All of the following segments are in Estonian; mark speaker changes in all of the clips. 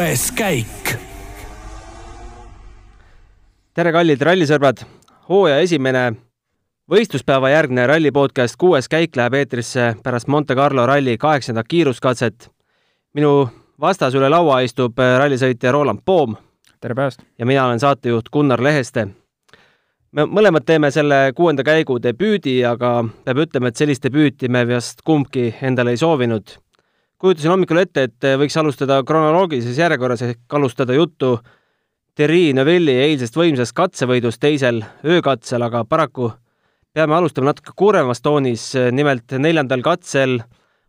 Speaker 1: kuues käik.
Speaker 2: tere, kallid rallisõbrad! hooaja esimene võistluspäeva järgne ralli podcast Kuues käik läheb eetrisse pärast Monte Carlo ralli kaheksandat kiiruskatset. minu vastas üle laua istub rallisõitja Roland Poom.
Speaker 3: tere päevast!
Speaker 2: ja mina olen saatejuht Gunnar Leheste. me mõlemad teeme selle kuuenda käigu debüüdi, aga peab ütlema, et sellist debüüti me vist kumbki endale ei soovinud kujutasin hommikul ette, et võiks alustada kronoloogilises järjekorras ehk alustada juttu Terri Novelli eilsest võimsast katsevõidust teisel öökatsel, aga paraku peame alustama natuke kurvemas toonis, nimelt neljandal katsel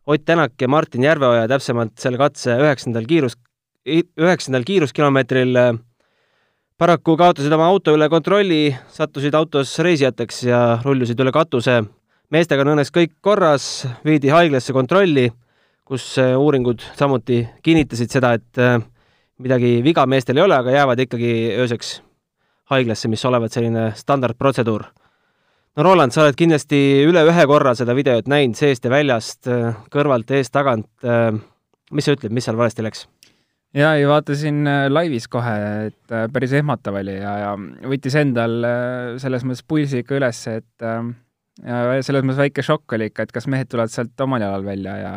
Speaker 2: Ott Tänak ja Martin Järveoja, täpsemalt selle katse üheksandal kiirus, üheksandal kiiruskilomeetril paraku kaotasid oma auto üle kontrolli, sattusid autos reisijateks ja rullusid üle katuse. meestega on õnneks kõik korras, viidi haiglasse kontrolli kus äh, uuringud samuti kinnitasid seda, et äh, midagi viga meestel ei ole, aga jäävad ikkagi ööseks haiglasse, mis olevat selline standardprotseduur. no Roland, sa oled kindlasti üle ühe korra seda videot näinud seest ja väljast, äh, kõrvalt, eest-tagant. mis sa ütled, mis seal valesti läks?
Speaker 3: jaa, ei vaatasin laivis kohe, et päris ehmatav oli ja, ja võttis endal selles mõttes pulsi ikka üles, et ja selles mõttes väike šokk oli ikka, et kas mehed tulevad sealt omal jalal välja ja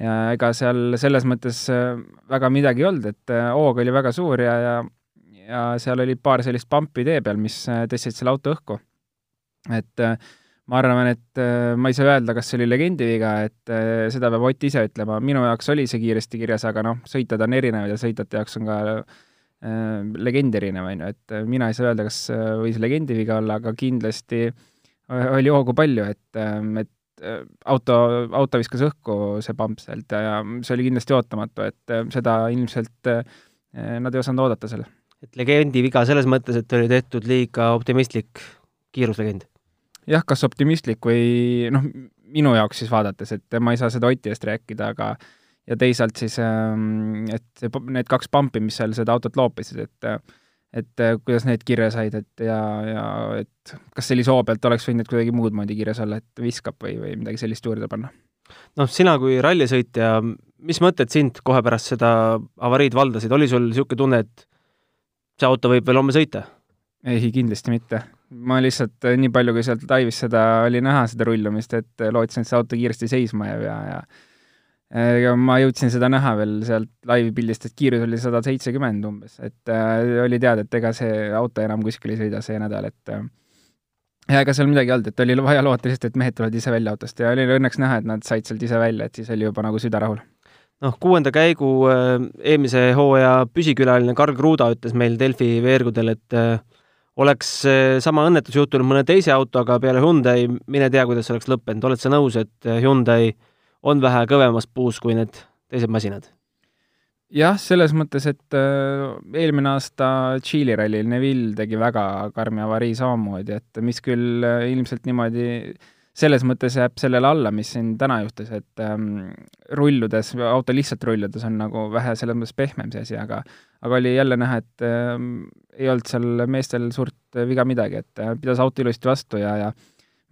Speaker 3: ja ega seal selles mõttes äh, väga midagi ei olnud, et äh, hoog oli väga suur ja, ja ja seal oli paar sellist pampi tee peal, mis äh, tõstsid selle auto õhku. et ma arvan, et ma ei saa öelda, kas see oli legendi viga, et seda peab Ott ise ütlema, minu jaoks oli see kiiresti kirjas, aga noh, sõitjad on erinevad ja sõitjate jaoks on ka legend erinev, on ju, et mina ei saa öelda, kas võis legendi viga olla, aga kindlasti oli hoogu palju, et, et Äh, auto, auto viskas õhku see pamp sealt ja, see oli kindlasti ootamatu, et äh, seda ilmselt äh, nad ei osanud oodata selle.
Speaker 2: et legendi viga selles mõttes, et oli tehtud liiga optimistlik kiiruslegend?
Speaker 3: jah, kas optimistlik või noh, minu jaoks siis vaadates, et ma ei saa seda Oti eest rääkida, aga ja teisalt siis, ähm, et need kaks pampi, mis seal seda autot loopisid, et et äh, kuidas need kirja said, et ja, ja et kas sellise hoo pealt oleks võinud kuidagi muud moodi kirjas olla, et viskab või, või midagi sellist juurde panna?
Speaker 2: noh, sina kui rallisõitja, mis mõtted sind kohe pärast seda avariid valdasid, oli sul niisugune tunne, et see auto võib veel homme sõita?
Speaker 3: ei, kindlasti mitte. ma lihtsalt, nii palju, kui sealt laivis seda oli näha, seda rullumist, et lootsin, et see auto kiiresti seisma jääb ja, ja ega ma jõudsin seda näha veel sealt laivi pildist, et kiirus oli sada seitsekümmend umbes, et äh, oli teada, et ega see auto enam kuskil ei sõida see nädal, et äh, ja ega seal midagi ei olnud, et oli vaja loota lihtsalt, et mehed tulevad ise välja autost. Ja oli õnneks näha, et nad said sealt ise välja, et siis oli juba nagu süda rahul.
Speaker 2: noh, kuuenda käigu äh, eelmise hooaja püsikülaline Karl Kruda ütles meil Delfi veergudel, et äh, oleks äh, sama õnnetus juhtunud mõne teise autoga peale Hyundai, mine tea, kuidas oleks lõppenud, oled sa nõus, et Hyundai on vähe kõvemas puus kui need teised masinad.
Speaker 3: jah, selles mõttes, et äh, eelmine aasta Tšiili rallil Neville tegi väga karmi avarii samamoodi, et mis küll äh, ilmselt niimoodi selles mõttes jääb sellele alla, mis siin täna juhtus, et ähm, rulludes, auto lihtsalt rulludes on nagu vähe selles mõttes pehmem see asi, aga aga oli jälle näha, et ähm, ei olnud seal meestel suurt viga midagi, et äh, pidas auto ilusti vastu ja, ja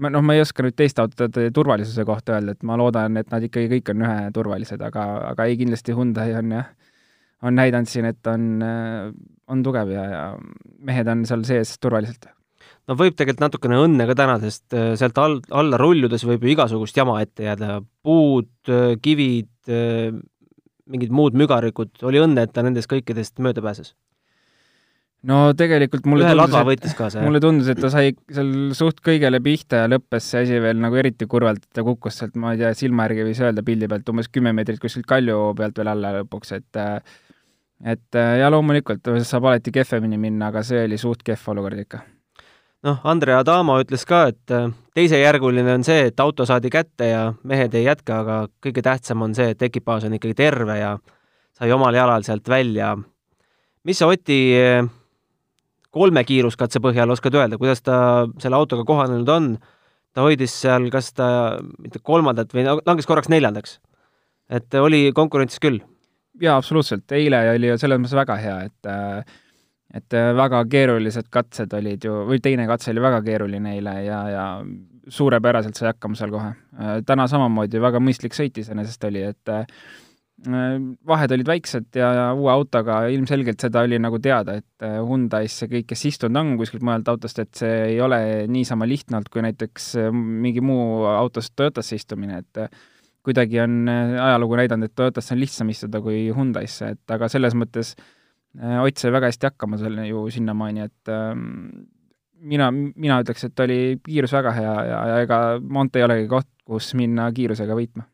Speaker 3: ma noh, ma ei oska nüüd teiste autode turvalisuse kohta öelda, et ma loodan, et nad ikkagi kõik on üheturvalised, aga, aga ei, kindlasti Hyundai on jah, on näidanud siin, et on, on tugev ja, ja mehed on seal sees turvaliselt.
Speaker 2: no võib tegelikult natukene õnne ka täna, sest äh, sealt all, alla rulludes võib ju igasugust jama ette jääda, puud, äh, kivid, äh, mingid muud mügarikud, oli õnne, et ta nendest kõikidest mööda pääses
Speaker 3: no tegelikult mulle
Speaker 2: ühe ladva võttis kaasa,
Speaker 3: jah? mulle tundus, et ta sai seal suht kõigele pihta ja lõppes see asi veel nagu eriti kurvalt, et ta kukkus sealt, ma ei tea, silma järgi võis öelda pildi pealt umbes kümme meetrit kuskilt kalju pealt veel alla lõpuks, et et ja loomulikult saab alati kehvemini minna, aga see oli suht kehv olukord ikka.
Speaker 2: noh, Andre Adamo ütles ka, et teisejärguline on see, et auto saadi kätte ja mehed ei jätka, aga kõige tähtsam on see, et ekipaaž on ikkagi terve ja sai omal jalal sealt välja. mis sa, Oti, kolme kiiruskatse põhjal oskad öelda, kuidas ta selle autoga kohanenud on? ta hoidis seal, kas ta mitte kolmandat või langes korraks neljandaks. et oli konkurentsis küll?
Speaker 3: jaa, absoluutselt, eile oli ju selles mõttes väga hea, et et väga keerulised katsed olid ju, või teine katse oli väga keeruline eile ja, ja suurepäraselt sai hakkama seal kohe. täna samamoodi väga mõistlik sõit iseenesest oli, et vahed olid väiksed ja, ja uue autoga ilmselgelt seda oli nagu teada, et Hyundai'sse kõik, kes istunud on kuskilt mujalt autost, et see ei ole niisama lihtne olnud kui näiteks mingi muu autost Toyotasse istumine, et kuidagi on ajalugu näidanud, et Toyotasse on lihtsam istuda kui Hyundai'sse, et aga selles mõttes Ott sai väga hästi hakkama selle ju sinnamaani, et ähm, mina, mina ütleks, et oli kiirus väga hea ja, ja ega Monte ei olegi koht, kus minna kiirusega võitma.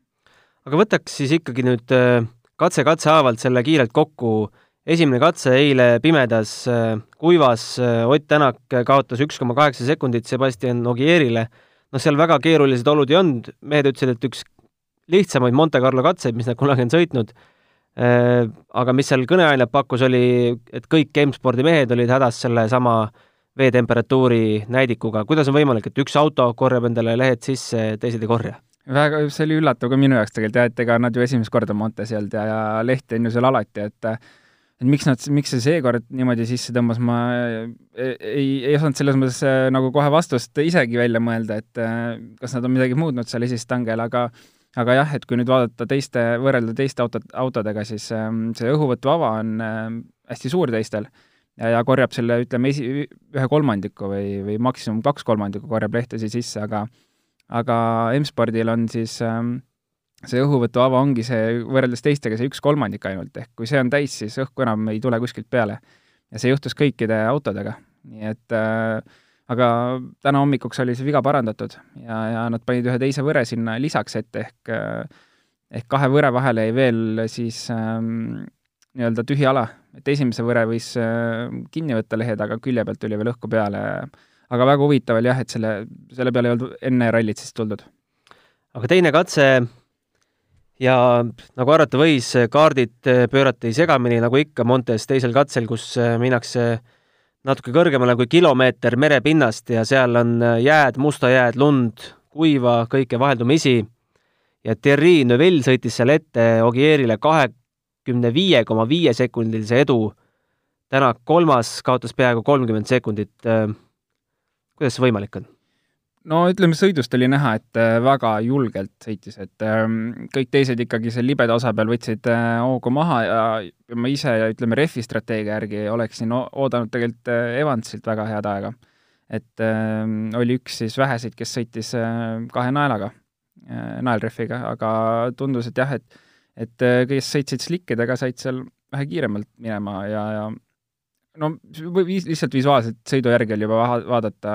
Speaker 2: Aga võtaks siis ikkagi nüüd äh, katse katse haavalt selle kiirelt kokku. esimene katse eile pimedas äh, kuivas, äh, Ott Tänak kaotas üks koma kaheksa sekundit Sebastian Ogierile. noh, seal väga keerulised olud ei olnud, mehed ütlesid, et üks lihtsamaid Monte Carlo katseid, mis nad kunagi on sõitnud aga mis seal kõneainet pakkus, oli, et kõik Gamespordi mehed olid hädas sellesama veetemperatuuri näidikuga, kuidas on võimalik, et üks auto korjab endale lehed sisse, teised ei korja?
Speaker 3: Väga, see oli üllatav ka minu jaoks tegelikult jah, et ega nad ju esimest korda Montes ei olnud ja, ja lehti on ju seal alati, et et miks nad, miks see seekord niimoodi sisse tõmbas, ma ei, ei, ei osanud selles mõttes äh, nagu kohe vastust isegi välja mõelda, et äh, kas nad on midagi muutnud seal esistangel, aga aga jah, et kui nüüd vaadata teiste, võrrelda teiste autot, autodega, siis ähm, see õhuvõtuava on hästi suur teistel ja, ja korjab selle, ütleme, esi, ühe kolmandiku või, või maksimum kaks kolmandikku korjab lehtesi sisse, aga aga M-spordil on siis ähm, see õhuvõtuava ongi see, võrreldes teistega, see üks kolmandik ainult, ehk kui see on täis, siis õhku enam ei tule kuskilt peale. ja see juhtus kõikide autodega, nii et äh, aga täna hommikuks oli see viga parandatud ja, ja nad panid ühe teise võre sinna lisaks ette, ehk äh, ehk kahe võre vahele jäi veel siis ähm, nii-öelda tühi ala, et esimese võre võis äh, kinni võtta lehed, aga külje pealt tuli veel õhku peale. Aga väga huvitav oli jah, et selle, selle peale ei olnud enne rallit siis tuldud.
Speaker 2: aga teine katse ja nagu arvata võis, kaardid pöörati segamini, nagu ikka Montes teisel katsel, kus minnakse natuke kõrgemale kui kilomeeter merepinnast ja seal on jääd, musta jääd, lund, kuiva, kõike vaheldumisi. ja Thierry Neuville sõitis seal ette Ogierile kahe kümne viie koma viie sekundilise edu. Tänak kolmas kaotas peaaegu kolmkümmend sekundit. Äh, kuidas see võimalik on?
Speaker 3: no ütleme, sõidust oli näha, et äh, väga julgelt sõitis, et ähm, kõik teised ikkagi seal libeda osa peal võtsid äh, hoogu maha ja ma ise, ütleme, rehvi strateegia järgi oleksin oodanud tegelikult Evansilt väga head aega. et ähm, oli üks siis väheseid, kes sõitis kahe naelaga, naelrehviga, aga tundus, et jah, et et äh, kes sõitsid slikkidega, said seal vähe kiiremalt minema ja, ja no viis, lihtsalt visuaalselt sõidu järgi oli juba vaadata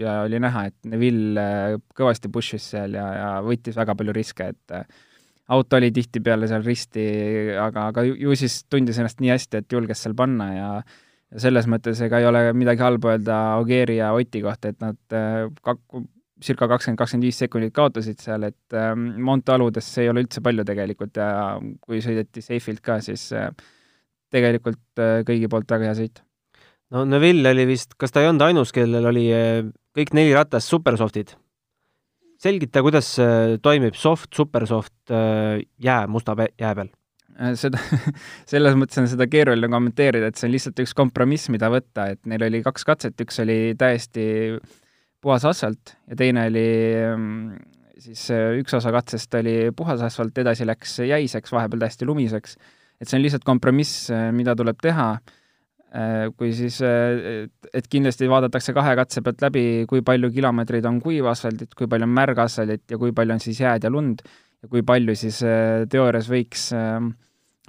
Speaker 3: ja oli näha, et Neville äh, kõvasti push'is seal ja, ja võttis väga palju riske, et äh, auto oli tihtipeale seal risti, aga, aga ju, siis tundis ennast nii hästi, et julges seal panna ja ja selles mõttes ega ei ole midagi halba öelda Ogieri ja Oti kohta, et nad kak-, circa kakskümmend, kakskümmend viis sekundit kaotasid seal, et ähm, Monte aludes see ei ole üldse palju tegelikult ja kui sõideti safe'ilt ka, siis äh, tegelikult äh, kõigi poolt väga hea sõit.
Speaker 2: no Neville oli vist, kas ta ei olnud ainus, kellel oli äh, kõik neli ratast supersoftid? selgita, kuidas äh, toimib soft, supersoft jää, musta jää peal
Speaker 3: seda, selles mõttes on seda keeruline kommenteerida, et see on lihtsalt üks kompromiss, mida võtta, et neil oli kaks katset, üks oli täiesti puhas asfalt ja teine oli mm, siis üks osa katsest oli puhas asfalt, edasi läks jäiseks, vahepeal täiesti lumiseks. Et see on lihtsalt kompromiss, mida tuleb teha, kui siis, et kindlasti vaadatakse kahe katse pealt läbi, kui palju kilomeetreid on kuiva asfaldit, kui palju on märga asfaldit ja kui palju on siis jääd ja lund ja kui palju siis teoorias võiks,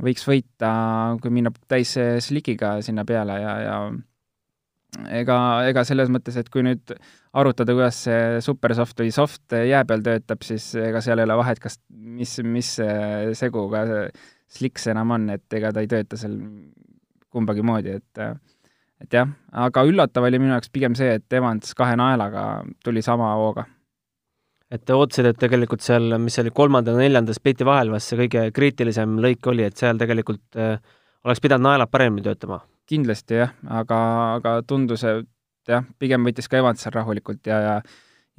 Speaker 3: võiks võita, kui minna täis slikiga sinna peale ja, ja ega, ega selles mõttes, et kui nüüd arutada, kuidas see supersoft või soft jää peal töötab, siis ega seal ei ole vahet, kas, mis, mis seguga sliks enam on, et ega ta ei tööta seal kumbagi moodi, et et jah, aga üllatav oli minu jaoks pigem see, et Evans kahe naelaga tuli sama hooga.
Speaker 2: et te ootasid, et tegelikult seal, mis oli, kolmanda ja neljanda spliti vahel vast see kõige kriitilisem lõik oli, et seal tegelikult äh, oleks pidanud naelad paremini töötama
Speaker 3: kindlasti jah, aga, aga tundus, et jah, pigem võttis ka Evans seal rahulikult ja, ja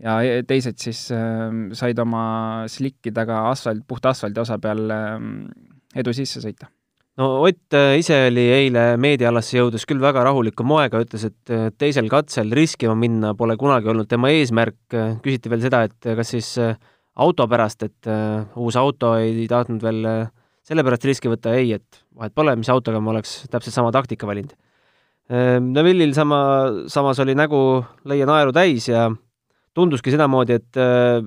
Speaker 3: ja teised siis äh, said oma slikkidega asfalt, puhta asfaldi osa peal äh, edu sisse sõita.
Speaker 2: no Ott äh, ise oli eile meediaalasse jõudes küll väga rahuliku moega, ütles, et äh, teisel katsel riskima minna pole kunagi olnud tema eesmärk, küsiti veel seda, et kas siis auto pärast, et uus auto ei tahtnud veel sellepärast riski võtta ei, et vahet pole, mis autoga ma oleks täpselt sama taktika valinud. Ehm, Neville'il sama, samas oli nägu leia naeru täis ja tunduski sedamoodi, et äh,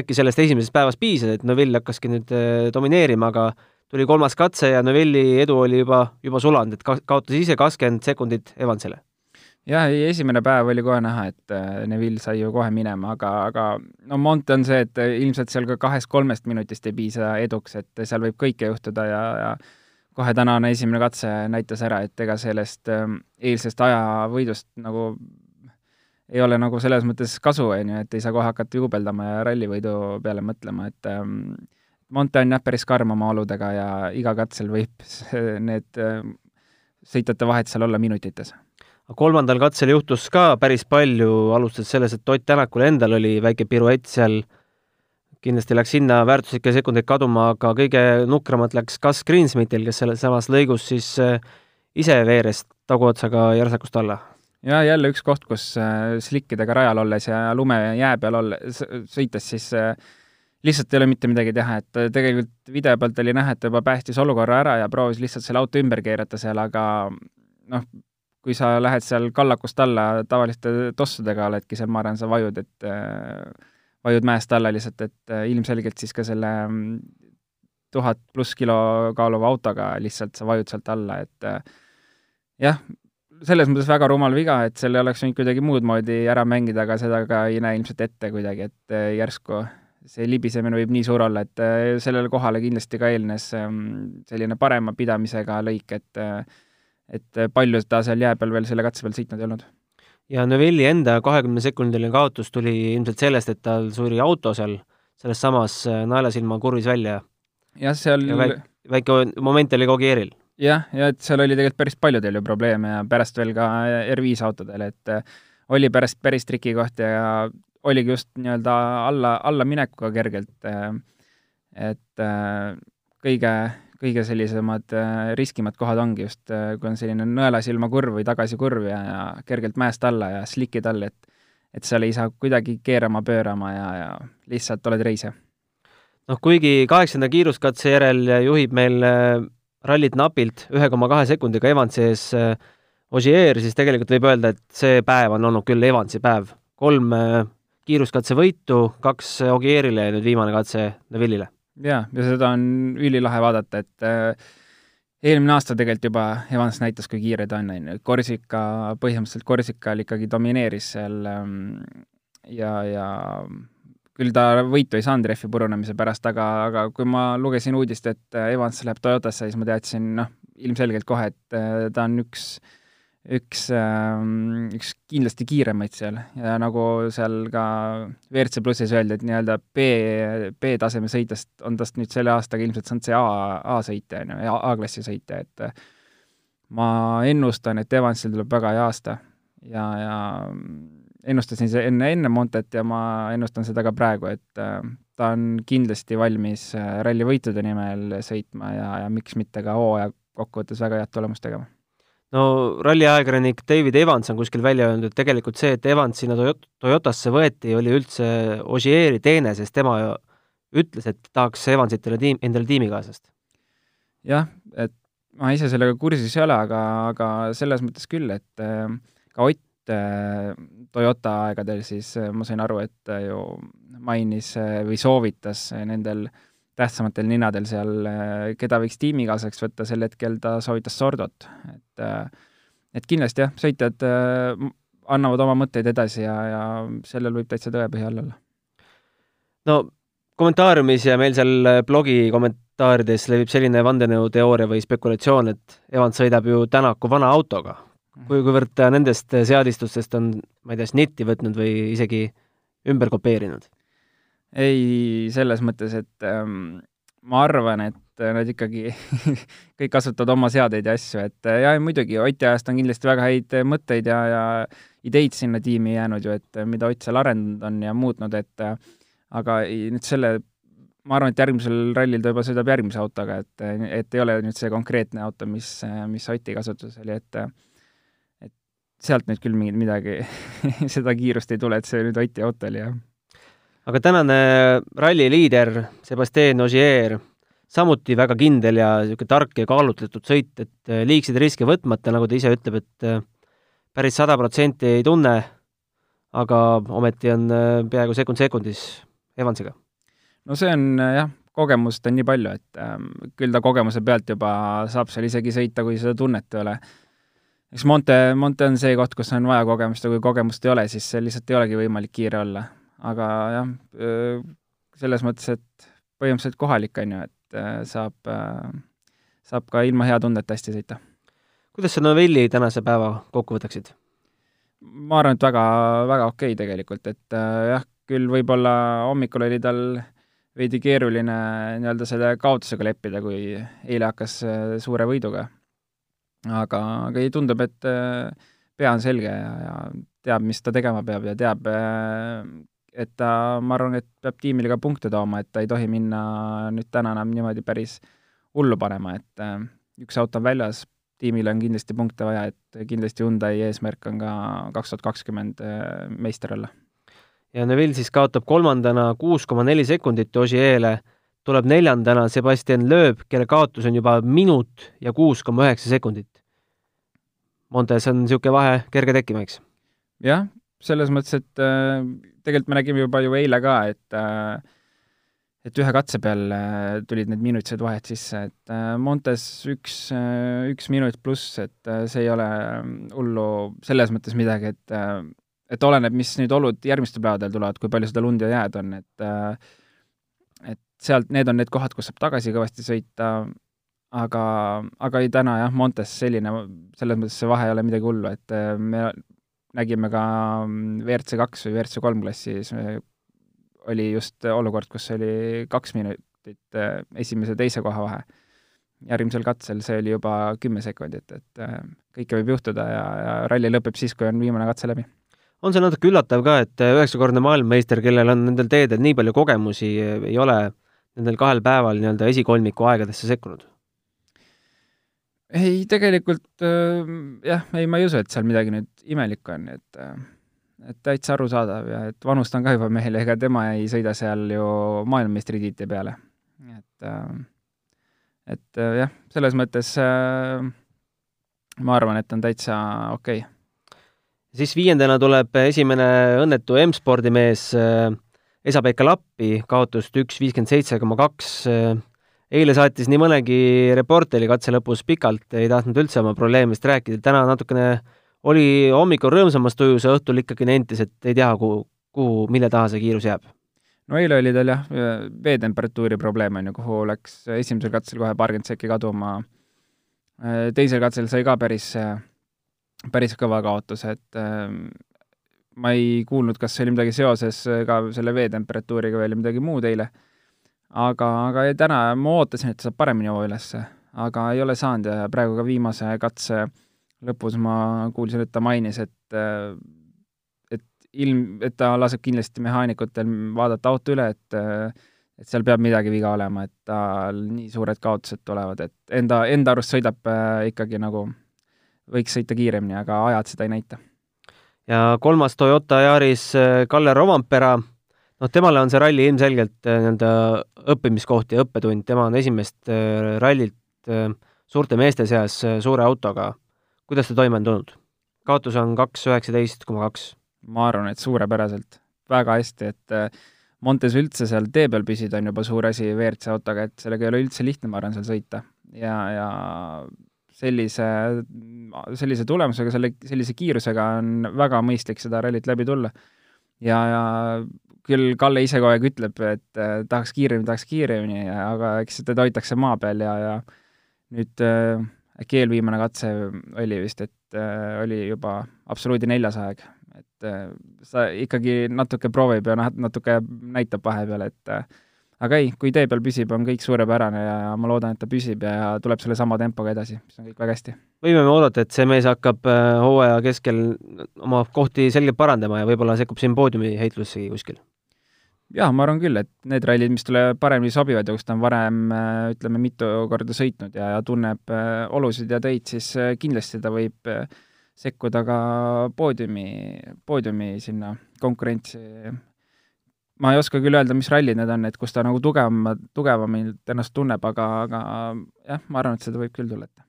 Speaker 2: äkki sellest esimesest päevast piisas, et Neville hakkaski nüüd äh, domineerima, aga tuli kolmas katse ja Neville'i edu oli juba, juba sulanud, et ka-, kaotas ise kakskümmend sekundit Evansile.
Speaker 3: Jah, ei esimene päev oli kohe näha, et äh, Neville sai ju kohe minema, aga, aga no Monte on see, et ilmselt seal ka kahest-kolmest minutist ei piisa eduks, et seal võib kõike juhtuda ja, ja kohe tänane esimene katse näitas ära, et ega sellest ähm, eilsest ajavõidust nagu ei ole nagu selles mõttes kasu, on ju, et ei saa kohe hakata juubeldama ja rallivõidu peale mõtlema, et ähm, Monte on jah, päris karm oma oludega ja iga katsel võib need äh, sõitjate vahed seal olla minutites.
Speaker 2: kolmandal katsel juhtus ka päris palju, alustades selles, et Ott Tänakul endal oli väike piruett seal, kindlasti läks sinna väärtuslikke sekundeid kaduma, aga kõige nukramalt läks Gus Greensmitil, kes selles samas lõigus siis äh, ise veeres taguotsaga järsakust alla
Speaker 3: ja jälle üks koht, kus äh, slikkidega rajal olles ja lumejää peal olles, sõites, siis äh, lihtsalt ei ole mitte midagi teha, et äh, tegelikult video pealt oli näha, et ta juba päästis olukorra ära ja proovis lihtsalt selle auto ümber keerata seal, aga noh, kui sa lähed seal kallakust alla tavaliste tossudega oledki seal, ma arvan, sa vajud, et äh, vajud mäest alla lihtsalt, et äh, ilmselgelt siis ka selle mm, tuhat pluss kilo kaaluva autoga lihtsalt sa vajud sealt alla, et jah, selles mõttes väga rumal viga, et selle oleks võinud kuidagi muud moodi ära mängida, aga seda ka ei näe ilmselt ette kuidagi, et järsku see libisemine võib nii suur olla, et eh, sellele kohale kindlasti ka eelnes ehm, selline parema pidamisega lõik, et eh, et palju ta seal jää peal veel selle katse peal sõitnud ei olnud.
Speaker 2: ja Novelli enda kahekümne sekundiline kaotus tuli ilmselt sellest, et tal suri auto seal selles samas naelasilma kurvis välja.
Speaker 3: jah, seal
Speaker 2: ja väike, väike moment oli ka Ogieril
Speaker 3: jah, ja et seal oli tegelikult päris paljudel ju probleeme ja pärast veel ka R5 autodel, et äh, oli pärast päris trikikoht ja oligi just nii-öelda alla, allaminekuga kergelt. Äh, et äh, kõige, kõige sellisemad riskimad kohad ongi just, kui on selline nõelasilma kurv või tagasikurv ja, ja kergelt mäest alla ja slikid all, et et seal ei saa kuidagi keerama-pöörama ja, ja lihtsalt oled reis.
Speaker 2: noh, kuigi kaheksanda kiiruskatse järel juhib meil rallit napilt ühe koma kahe sekundiga Evansi ees äh, Ogier, siis tegelikult võib öelda, et see päev on olnud küll Evansi päev. kolm äh, kiiruskatse võitu, kaks Ogierile ja nüüd viimane katse Neville'ile.
Speaker 3: jaa, ja seda on ülilahe vaadata, et äh, eelmine aasta tegelikult juba Evans näitas, kui kiire ta on, on ju, Korsika, põhimõtteliselt Korsikal ikkagi domineeris seal ähm, ja, ja küll ta võitu ei saanud rehvi purunemise pärast, aga, aga kui ma lugesin uudist, et Evans läheb Toyotasse, siis ma teadsin, noh, ilmselgelt kohe, et äh, ta on üks, üks, ähm, üks kindlasti kiiremaid seal ja nagu seal ka WRC plussis öeldi, et nii-öelda B, B-taseme sõitjast on tast nüüd selle aastaga ilmselt saanud see A, A-sõitja, on ju, A-klassi sõitja, et äh, ma ennustan, et Evansil tuleb väga hea aasta ja, ja ennustasin see enne, enne Montet ja ma ennustan seda ka praegu, et äh, ta on kindlasti valmis äh, rallivõitude nimel sõitma ja, ja miks mitte ka hooaja kokkuvõttes väga head tulemust tegema.
Speaker 2: No ralliajakirjanik David Evans on kuskil välja öelnud, et tegelikult see, et Evans sinna Toyotasse võeti, oli üldse Ogieri teene, sest tema ütles, et tahaks Evansit endale tiim, endale tiimikaaslast.
Speaker 3: jah, et ma ise sellega kursis ei ole, aga, aga selles mõttes küll, et äh, ka Ott Äh, Toyota aegadel, siis äh, ma sain aru, et ju mainis äh, või soovitas nendel tähtsamatel ninadel seal, keda võiks tiimikaaslaseks võtta, sel hetkel ta soovitas Sordot, et et kindlasti jah, sõitjad annavad oma mõtteid edasi ja, ja sellel võib täitsa tõepõhi all olla.
Speaker 2: no kommentaariumis ja meil seal blogi kommentaarides levib selline vandenõuteooria või spekulatsioon, et Evans sõidab ju Tänaku vana autoga, kui, kuivõrd ta nendest seadistustest on, ma ei tea, snitti võtnud või isegi ümber kopeerinud?
Speaker 3: Ei, selles mõttes, et ähm, ma arvan, et nad ikkagi kõik kasutavad oma seadeid ja asju, et ja muidugi Oti ajast on kindlasti väga häid mõtteid ja, ja ideid sinna tiimi jäänud ju, et mida Ott seal arendanud on ja muutnud, et aga nüüd selle ma arvan, et järgmisel rallil ta juba sõidab järgmise autoga, et, et ei ole nüüd see konkreetne auto, mis, mis Oti kasutuses oli, et sealt nüüd küll mingit midagi seda kiirust ei tule, et see nüüd Oti auto oli, jah.
Speaker 2: Aga tänane ralli liider Sebastian Ogier samuti väga kindel ja niisugune tark ja kaalutletud sõit, et äh, liigseid riske võtmata, nagu ta ise ütleb, et äh, päris sada protsenti ei tunne, aga ometi on äh, peaaegu sekund sekundis Evansiga.
Speaker 3: no see on jah, kogemust on nii palju, et ähm, küll ta kogemuse pealt juba saab seal isegi sõita, kui seda tunnet ei ole. eks Monte, Monte on see koht, kus on vaja kogemust ja kui kogemust ei ole, siis lihtsalt ei olegi võimalik kiire olla. Aga jah, selles mõttes, et põhimõtteliselt kohalik, on ju, et saab, saab ka ilma hea tundeta hästi sõita.
Speaker 2: kuidas sa Novelli tänase päeva kokku võtaksid?
Speaker 3: ma arvan, et väga, väga okei okay tegelikult, et jah, küll võib-olla hommikul oli tal veidi keeruline nii-öelda selle kaotusega leppida, kui eile hakkas suure võiduga. aga, aga ei, tundub, et pea on selge ja, ja teab, mis ta tegema peab ja teab, et ta, ma arvan, et peab tiimile ka punkte tooma, et ta ei tohi minna nüüd täna enam niimoodi päris hullu panema, et äh, üks auto on väljas, tiimil on kindlasti punkte vaja, et kindlasti Hyundai eesmärk on ka kaks tuhat kakskümmend äh, meister olla.
Speaker 2: ja Neville siis kaotab kolmandana kuus koma neli sekundit Ožieele, tuleb neljandana Sebastian Loeb, kelle kaotus on juba minut ja kuus koma üheksa sekundit. Montes on niisugune vahe kerge tekkima, eks?
Speaker 3: jah, selles mõttes, et äh, tegelikult me nägime juba ju eile ka, et äh, et ühe katse peal äh, tulid need minutised vahed sisse, et äh, Montes üks, äh, üks minut pluss, et see ei ole ähm, hullu selles mõttes midagi, et et oleneb, mis nüüd olud järgmistel päevadel tulevad, kui palju seda lund ja jääd on, et et sealt, need on need kohad, kus saab tagasi kõvasti sõita, aga, aga ei, täna jah, Montes selline, selles mõttes see vahe ei ole midagi hullu, et me nägime ka mm, WRC kaks või WRC kolm klassis oli just olukord, kus oli kaks minutit äh, esimese ja teise koha vahe. järgmisel katsel see oli juba kümme sekundit, et äh, kõike võib juhtuda ja, ja ralli lõpeb siis, kui on viimane katse läbi.
Speaker 2: on see natuke üllatav ka, et üheksakordne maailmameister, kellel on nendel teedel nii palju kogemusi, ei ole nendel kahel päeval nii-öelda esikolmiku aegadesse sekkunud?
Speaker 3: Ei, tegelikult äh, jah, ei, ma ei usu, et seal midagi nüüd imelikku on, et äh, et täitsa arusaadav ja et vanust on ka juba mehel, ega tema ei sõida seal ju maailmameistritiitli peale. et äh, et äh, jah, selles mõttes ma arvan, et on täitsa okei okay.
Speaker 2: siis viiendana tuleb esimene õnnetu M-spordi mees Esa-Pekka Lappi, kaotust üks viiskümmend seitse koma kaks eile saatis nii mõnegi reporteri katse lõpus pikalt, ei tahtnud üldse oma probleemist rääkida, täna natukene oli hommikul rõõmsamas tujus ja õhtul ikkagi nentis, et ei tea, kuhu, kuhu, mille taha see kiirus jääb.
Speaker 3: no eile oli tal jah, veetemperatuuri probleem on ju, kuhu läks esimesel katsel kohe paarkümmend sekki kaduma, teisel katsel sai ka päris, päris kõva kaotus, et ma ei kuulnud, kas see oli midagi seoses ka selle veetemperatuuriga või oli midagi muud eile aga, aga täna ma ootasin, et ta saab paremini hoo ülesse, aga ei ole saanud ja praegu ka viimase katse lõpus ma kuulsin, et ta mainis, et et ilm, et ta laseb kindlasti mehaanikutel vaadata auto üle, et et seal peab midagi viga olema, et tal nii suured kaotused tulevad, et enda, enda arust sõidab äh, ikkagi nagu, võiks sõita kiiremini, aga ajad seda ei näita.
Speaker 2: ja kolmas Toyota Yaris äh, Kalle Rovampera noh, temale on see ralli ilmselgelt äh, nii-öelda õppimiskoht ja õppetund, tema on esimest äh, rallit äh, suurte meeste seas suure autoga. kuidas ta toime on tulnud? kaotus on kaks üheksateist koma kaks.
Speaker 3: ma arvan, et suurepäraselt, väga hästi, et Montes üldse seal tee peal püsida on juba suur asi WRC autoga, et sellega ei ole üldse lihtne, ma arvan, seal sõita. ja, ja sellise, sellise tulemusega, selle, sellise kiirusega on väga mõistlik seda rallit läbi tulla. ja, ja küll Kalle ise kogu aeg ütleb, et äh, tahaks kiiremini, tahaks kiiremini, aga eks teda hoitakse maa peal ja, ja nüüd äh, äkki eelviimane katse oli vist, et äh, oli juba absoluudi neljas aeg. et äh, sa ikkagi natuke proovib ja natuke näitab vahepeal, et äh, aga ei, kui tee peal püsib, on kõik suurepärane ja, ma loodan, et ta püsib ja, tuleb selle sama tempoga edasi, mis on kõik väga hästi.
Speaker 2: võime me oodata, et see mees hakkab äh, hooaja keskel oma kohti selgelt parandama ja võib-olla sekkub siin poodiumi heitlusessegi kuskil?
Speaker 3: jah, ma arvan küll, et need rallid, mis talle paremini sobivad ja kus ta on varem äh, ütleme, mitu korda sõitnud ja, ja tunneb äh, olusid ja töid, siis kindlasti ta võib sekkuda ka poodiumi, poodiumi sinna konkurentsi. Ma ei oska küll öelda, mis rallid need on, et kus ta nagu tugevam, tugevamalt ennast tunneb, aga, aga jah, ma arvan, et seda võib küll tulla ette.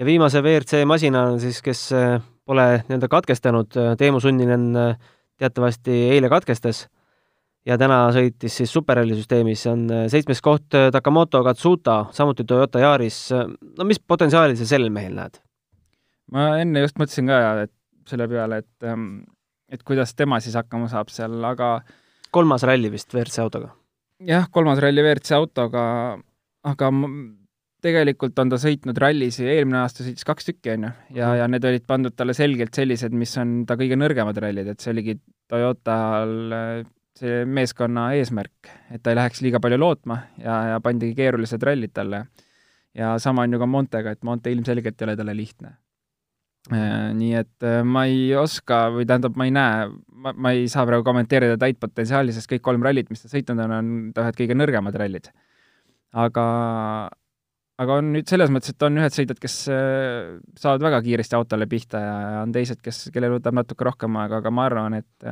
Speaker 2: ja viimase WRC masinana siis, kes äh, pole nii-öelda katkestanud, äh, Teemu Sunninen äh, teatavasti eile katkestas ja täna sõitis siis superralli süsteemis, on seitsmes koht Takamoto Katsuta, samuti Toyota Yaris. no mis potentsiaali sa sellel mehel näed?
Speaker 3: ma enne just mõtlesin ka, et selle peale, et, ähm, et kuidas tema siis hakkama saab seal, aga
Speaker 2: kolmas ralli vist WRC autoga?
Speaker 3: jah, kolmas ralli WRC autoga, aga tegelikult on ta sõitnud rallisid, eelmine aasta sõitis kaks tükki, on ju, ja, mhm. ja need olid pandud talle selgelt sellised, mis on ta kõige nõrgemad rallid, et see oligi Toyotal see meeskonna eesmärk, et ta ei läheks liiga palju lootma ja, ja pandigi keerulised rallid talle. ja sama on ju ka Montega, et Monte ilmselgelt ei ole talle lihtne. Äh, nii et äh, ma ei oska või tähendab, ma ei näe, ma, ma ei saa praegu kommenteerida täit potentsiaali, sest kõik kolm rallit, mis ta sõitnud on, on ta ühed kõige nõrgemad rallid. aga, aga on nüüd selles mõttes, et on ühed sõitjad, kes äh, saavad väga kiiresti autole pihta ja, on teised, kes, kellel võtab natuke rohkem aega, aga ma arvan, et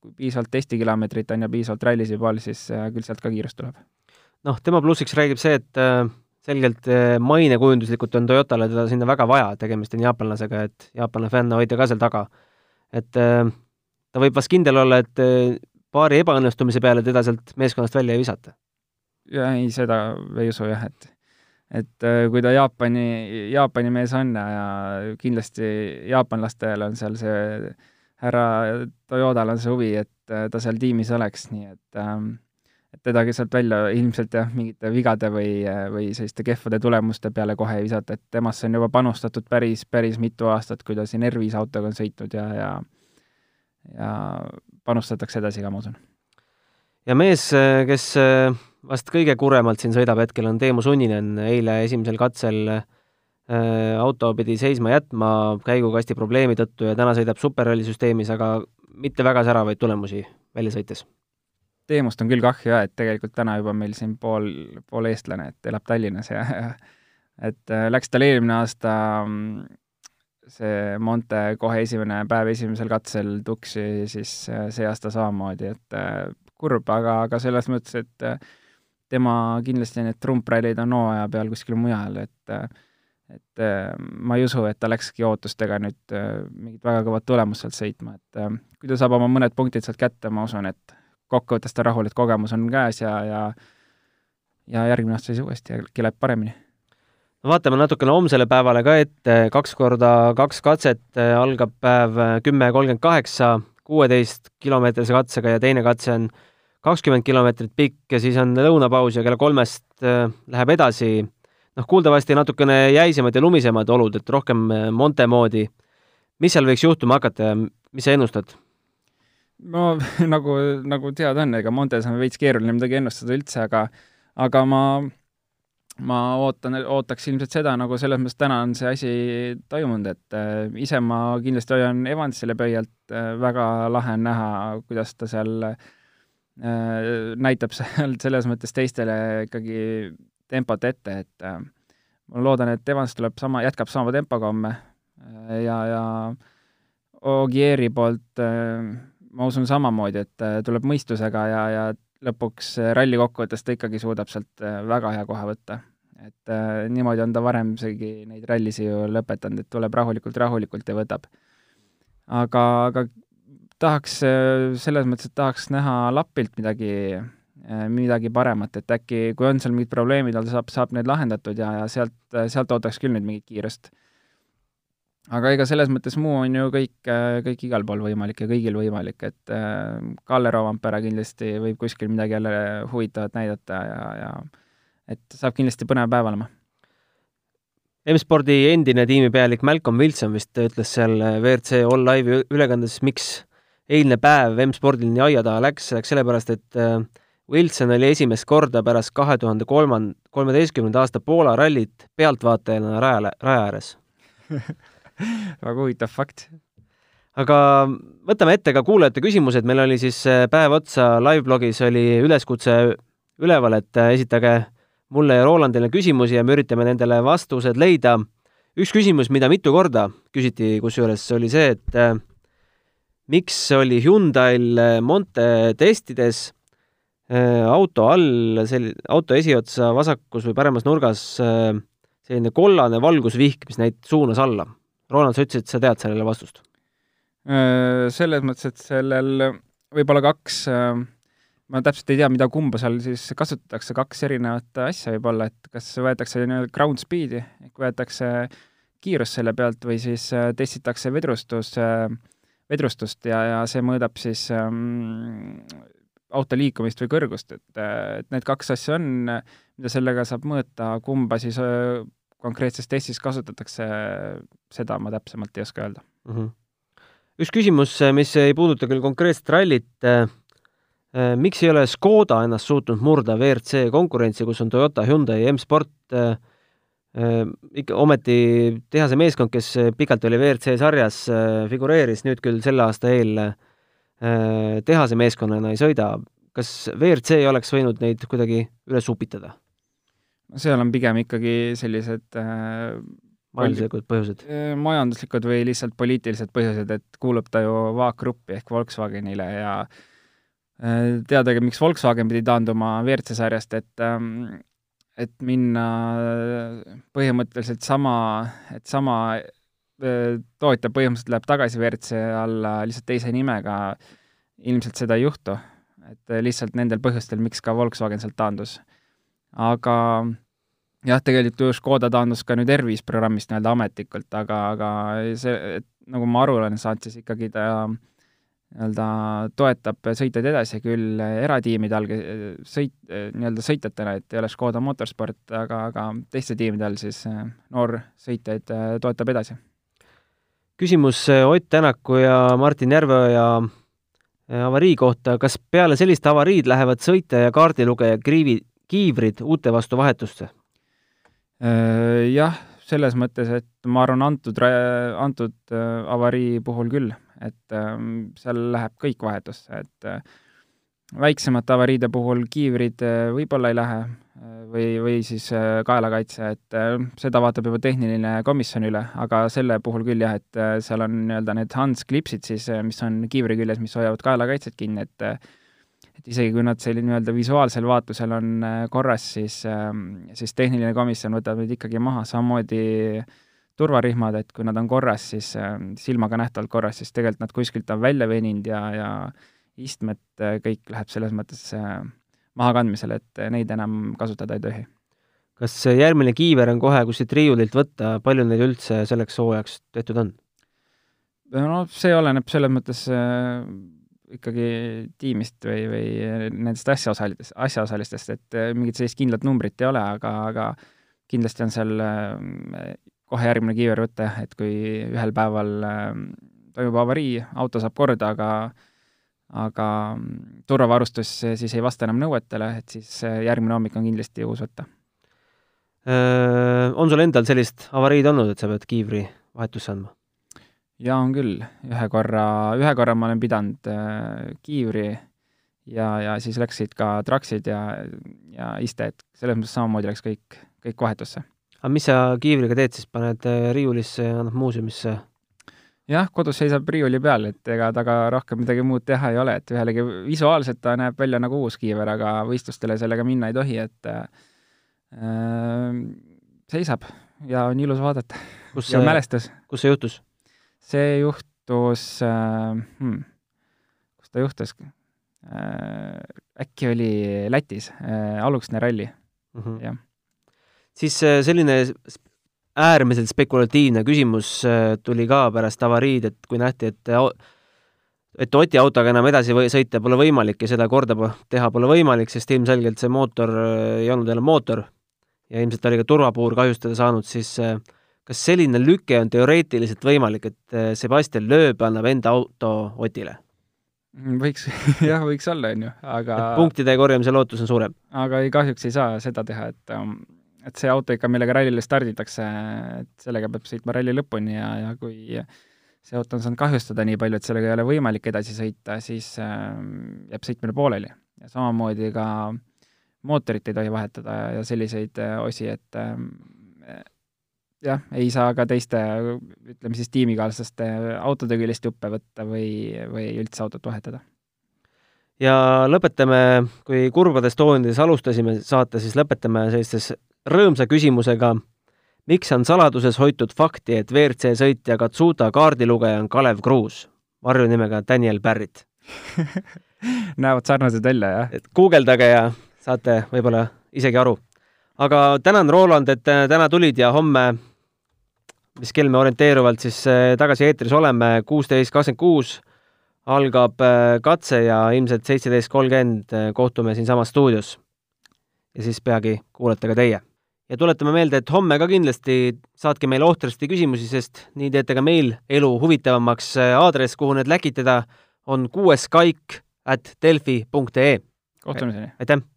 Speaker 3: kui piisavalt testikilomeetrit on ja piisavalt rallisid pool, siis küll sealt ka kiirust tuleb.
Speaker 2: noh, tema plussiks räägib see, et selgelt eh, mainekujunduslikult on Toyotale teda sinna väga vaja, tegemist on jaapanlasega, et jaapanlane fänn hoida ka seal taga. et eh, ta võib vast kindel olla, et eh, paari ebaõnnestumise peale teda sealt meeskonnast välja ei visata.
Speaker 3: ja ei, seda ei usu jah, et et kui ta Jaapani, Jaapani mees on ja kindlasti jaapanlastel on seal see härra Toyotal on see huvi, et ta seal tiimis oleks, nii et ähm, et tedagi sealt välja ilmselt jah, mingite vigade või, või selliste kehvade tulemuste peale kohe ei visata, et temasse on juba panustatud päris, päris mitu aastat, kui ta siin Ervis autoga on sõitnud ja, ja ja panustatakse edasi ka, ma usun.
Speaker 2: ja mees, kes vast kõige kuremalt siin sõidab hetkel, on Teemu Sunninen, eile esimesel katsel äh, auto pidi seisma jätma käigukasti probleemi tõttu ja täna sõidab superralli süsteemis, aga mitte väga säravaid tulemusi välja sõites
Speaker 3: Teemust on küll kahju ja et tegelikult täna juba meil siin pool, pool eestlane, et elab Tallinnas ja, ja et äh, läks tal eelmine aasta mm, see Monte kohe esimene päev esimesel katsel tuksi, siis äh, see aasta samamoodi, et äh, kurb, aga, aga selles mõttes, et tema kindlasti need trumprallid on hooaja peal kuskil mujal, et et ma ei usu, et ta läkski ootustega nüüd mingit väga kõvat tulemust sealt sõitma, et kui ta saab oma mõned punktid sealt kätte, ma usun, et kokkuvõttes ta rahul, et kogemus on käes ja, ja ja järgmine aasta siis uuesti äkki läheb paremini.
Speaker 2: vaatame natukene homsele päevale ka ette, kaks korda kaks katset, algab päev kümme kolmkümmend kaheksa, kuueteist kilomeetrise katsega ja teine katse on kakskümmend kilomeetrit pikk ja siis on lõunapaus ja kella kolmest äh, läheb edasi. noh, kuuldavasti natukene jäisemad ja lumisemad olud, et rohkem äh, Monte moodi. mis seal võiks juhtuma hakata ja mis sa ennustad?
Speaker 3: No nagu, nagu teada on, ega Montes on veits keeruline midagi ennustada üldse, aga aga ma, ma ootan, ootaks ilmselt seda, nagu selles mõttes täna on see asi toimunud, et äh, ise ma kindlasti hoian Evansile pöialt äh,, väga lahe on näha, kuidas ta seal äh, näitab seal selles mõttes teistele ikkagi tempot ette, et äh, ma loodan, et Evans tuleb sama, jätkab sama tempoga homme äh, ja, ja Ogieri poolt äh, ma usun samamoodi, et äh, tuleb mõistusega ja, ja lõpuks äh, ralli kokkuvõttes ta ikkagi suudab sealt äh, väga hea koha võtta. et äh, niimoodi on ta varem isegi neid rallisid ju lõpetanud, et tuleb rahulikult, rahulikult ja võtab. aga, aga tahaks selles mõttes, et tahaks näha Lapilt midagi, midagi paremat, et äkki kui on seal mingid probleemid, ta saab, saab need lahendatud ja, ja sealt, sealt ootaks küll nüüd mingit kiirust aga ega selles mõttes muu on ju kõik, kõik igal pool võimalik ja kõigil võimalik, et äh, Kalle Roovampere kindlasti võib kuskil midagi jälle huvitavat näidata ja, ja et saab kindlasti põnev päev olema.
Speaker 2: M-spordi endine tiimipealik Malcolm Wilson vist ütles seal WRC All Live'i ülekandes, miks eilne päev M-spordil nii aia taha läks, läks sellepärast, et äh, Wilson oli esimest korda pärast kahe tuhande kolmand-, kolmeteistkümnenda aasta Poola rallit pealtvaatajana raja, raja ääres
Speaker 3: väga huvitav fakt.
Speaker 2: aga võtame ette ka kuulajate küsimused, meil oli siis äh, päev otsa live-blogis oli üleskutse üleval, et äh, esitage mulle ja Rolandile küsimusi ja me üritame nendele vastused leida. üks küsimus, mida mitu korda küsiti, kusjuures oli see, et äh, miks oli Hyundai'l Monte testides auto all, sel-, auto esiotsa vasakus või paremas nurgas selline kollane valgusvihk, mis näit-, suunas alla. Ronald, sa ütlesid, sa tead sellele vastust?
Speaker 3: Selles mõttes, et sellel võib olla kaks ma täpselt ei tea, mida kumba seal siis kasutatakse, kaks erinevat asja võib-olla, et kas võetakse nii-öelda ground speed'i ehk võetakse kiirust selle pealt või siis testitakse vedrustus, vedrustust ja, ja see mõõdab siis ähm, auto liikumist või kõrgust, et, et need kaks asja on, mida sellega saab mõõta, kumba siis konkreetses testis kasutatakse, seda ma täpsemalt ei oska öelda mm.
Speaker 2: -hmm. üks küsimus, mis ei puuduta küll konkreetset rallit, miks ei ole Škoda ennast suutnud murda WRC konkurentsi, kus on Toyota, Hyundai, M-Sport, ikka ometi tehase meeskond, kes pikalt oli WRC sarjas, figureeris nüüd küll selle aasta eel tehase meeskonnana ei sõida, kas WRC oleks võinud neid kuidagi üles upitada?
Speaker 3: Seal on pigem ikkagi sellised äh,
Speaker 2: majanduslikud põhjused?
Speaker 3: Äh, majanduslikud või lihtsalt poliitilised põhjused, et kuulub ta ju Vaag-gruppi ehk Volkswagenile ja äh, teadagi, miks Volkswagen pidi taanduma WRC sarjast, et ähm, et minna põhimõtteliselt sama, et sama tootja põhimõtteliselt läheb tagasi WRC alla lihtsalt teise nimega, ilmselt seda ei juhtu. et lihtsalt nendel põhjustel, miks ka Volkswagen sealt taandus. aga jah, tegelikult Škoda taandus ka nüüd R5 programmist nii-öelda ametlikult, aga, aga see, et nagu ma aru olen saanud, siis ikkagi ta nii-öelda toetab sõitjaid edasi küll eratiimide all sõit, nii-öelda sõitjatena, et ei ole Škoda Motorsport, aga, aga teiste tiimide all siis noorsõitjaid toetab edasi.
Speaker 2: küsimus Ott Tänaku ja Martin Järveoja avarii kohta, kas peale sellist avariid lähevad sõitja ja kaardilugeja kriivi, kiivrid uute vastu vahetusse?
Speaker 3: Äh, jah, selles mõttes, et ma arvan, antud, antud äh, avarii puhul küll, et ähm, seal läheb kõik vahetusse, et äh, väiksemate avariide puhul kiivrid võib-olla ei lähe või, või siis kaelakaitse, et seda vaatab juba tehniline komisjon üle, aga selle puhul küll jah, et seal on nii-öelda need Hans klipsid siis, mis on kiivri küljes, mis hoiavad kaelakaitset kinni, et et isegi kui nad selline nii-öelda visuaalsel vaatlusel on äh, korras, siis, ähm, siis tehniline komisjon võtab neid ikkagi maha, samamoodi turvarihmad, et kui nad on korras, siis ähm, silmaga nähtavalt korras, siis tegelikult nad kuskilt on välja veninud ja, ja istmed, äh, kõik läheb selles mõttes äh, mahakandmisele, et neid enam kasutada ei tohi.
Speaker 2: kas järgmine kiiver on kohe kuskilt riiulilt võtta, palju neid üldse selleks hooajaks tehtud on?
Speaker 3: no see oleneb selles mõttes ikkagi tiimist või, või nendest asjaosalistest, asjaosalistest, et äh, mingit sellist kindlat numbrit ei ole, aga, aga kindlasti on seal äh, kohe järgmine kiiver võtta, et kui ühel päeval äh, toimub avarii, auto saab korda, aga aga turvavarustus siis ei vasta enam nõuetele, et siis järgmine hommik on kindlasti uus võtta.
Speaker 2: On sul endal sellist avariid olnud, et sa pead kiivri vahetusse andma?
Speaker 3: Jaa, on küll. ühe korra, ühe korra ma olen pidanud äh, kiivri ja, ja siis läksid ka traksid ja, ja iste, et selles mõttes samamoodi läks kõik, kõik vahetusse.
Speaker 2: aga mis sa kiivriga teed siis, paned äh, riiulisse ja annad muuseumisse?
Speaker 3: jah, kodus seisab riiuli peal, et ega temaga rohkem midagi muud teha ei ole, et ühelegi visuaalselt ta näeb välja nagu uus kiiver, aga võistlustele sellega minna ei tohi, et äh, seisab ja on ilus vaadata. ja mälestus.
Speaker 2: kus see juhtus?
Speaker 3: See juhtus äh,, hmm, kus ta juhtus äh,? äkki oli Lätis äh,, Aluksne ralli mm, -hmm. jah.
Speaker 2: siis äh, selline äärmiselt spekulatiivne küsimus äh, tuli ka pärast avariid, et kui nähti, et et Oti autoga enam edasi või sõita pole võimalik ja seda korda teha pole võimalik, sest ilmselgelt see mootor äh, ei olnud enam mootor ja ilmselt oli ka turvapuur kahjustada saanud, siis äh, kas selline lüke on teoreetiliselt võimalik, et äh, Sebastian Loeb annab enda auto Otile?
Speaker 3: Mm, võiks jah, võiks olla, on ju, aga
Speaker 2: punktide korjamise lootus on suurem?
Speaker 3: aga ei, kahjuks ei saa seda teha, et um, et see auto ikka, millega rallile starditakse, et sellega peab sõitma ralli lõpuni ja, ja kui see auto on saanud kahjustada nii palju, et sellega ei ole võimalik edasi sõita, siis äh, jääb sõitmine pooleli. ja samamoodi ka mootorit ei tohi vahetada ja selliseid äh, osi, et äh, jah, ei saa ka teiste, ütleme siis tiimikaaslaste autode küljest juppe võtta või, või üldse autot vahetada.
Speaker 2: ja lõpetame, kui kurbades toonides alustasime saate, siis lõpetame sellistes rõõmsa küsimusega. miks on saladuses hoitud fakti, et WRC sõitja Katsuta kaardilugeja on Kalev Kruus, varjunimega Daniel Barrett
Speaker 3: näevad sarnased välja, jah?
Speaker 2: et guugeldage ja saate võib-olla isegi aru. aga tänan, Roland, et täna tulid ja homme, mis kell me orienteeruvalt siis eh, tagasi eetris oleme, kuusteist kakskümmend kuus algab äh, katse ja ilmselt seitseteist kolmkümmend äh, kohtume siinsamas stuudios. ja siis peagi kuulete ka teie. ja tuletame meelde, et homme ka kindlasti saatke meile ohtrasti küsimusi, sest nii teete ka meil elu huvitavamaks. Äh, aadress, kuhu need läkitada, on kuueskaik at delfi punkt ee.
Speaker 3: kohtumiseni!
Speaker 2: aitäh!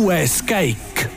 Speaker 1: Kuues käik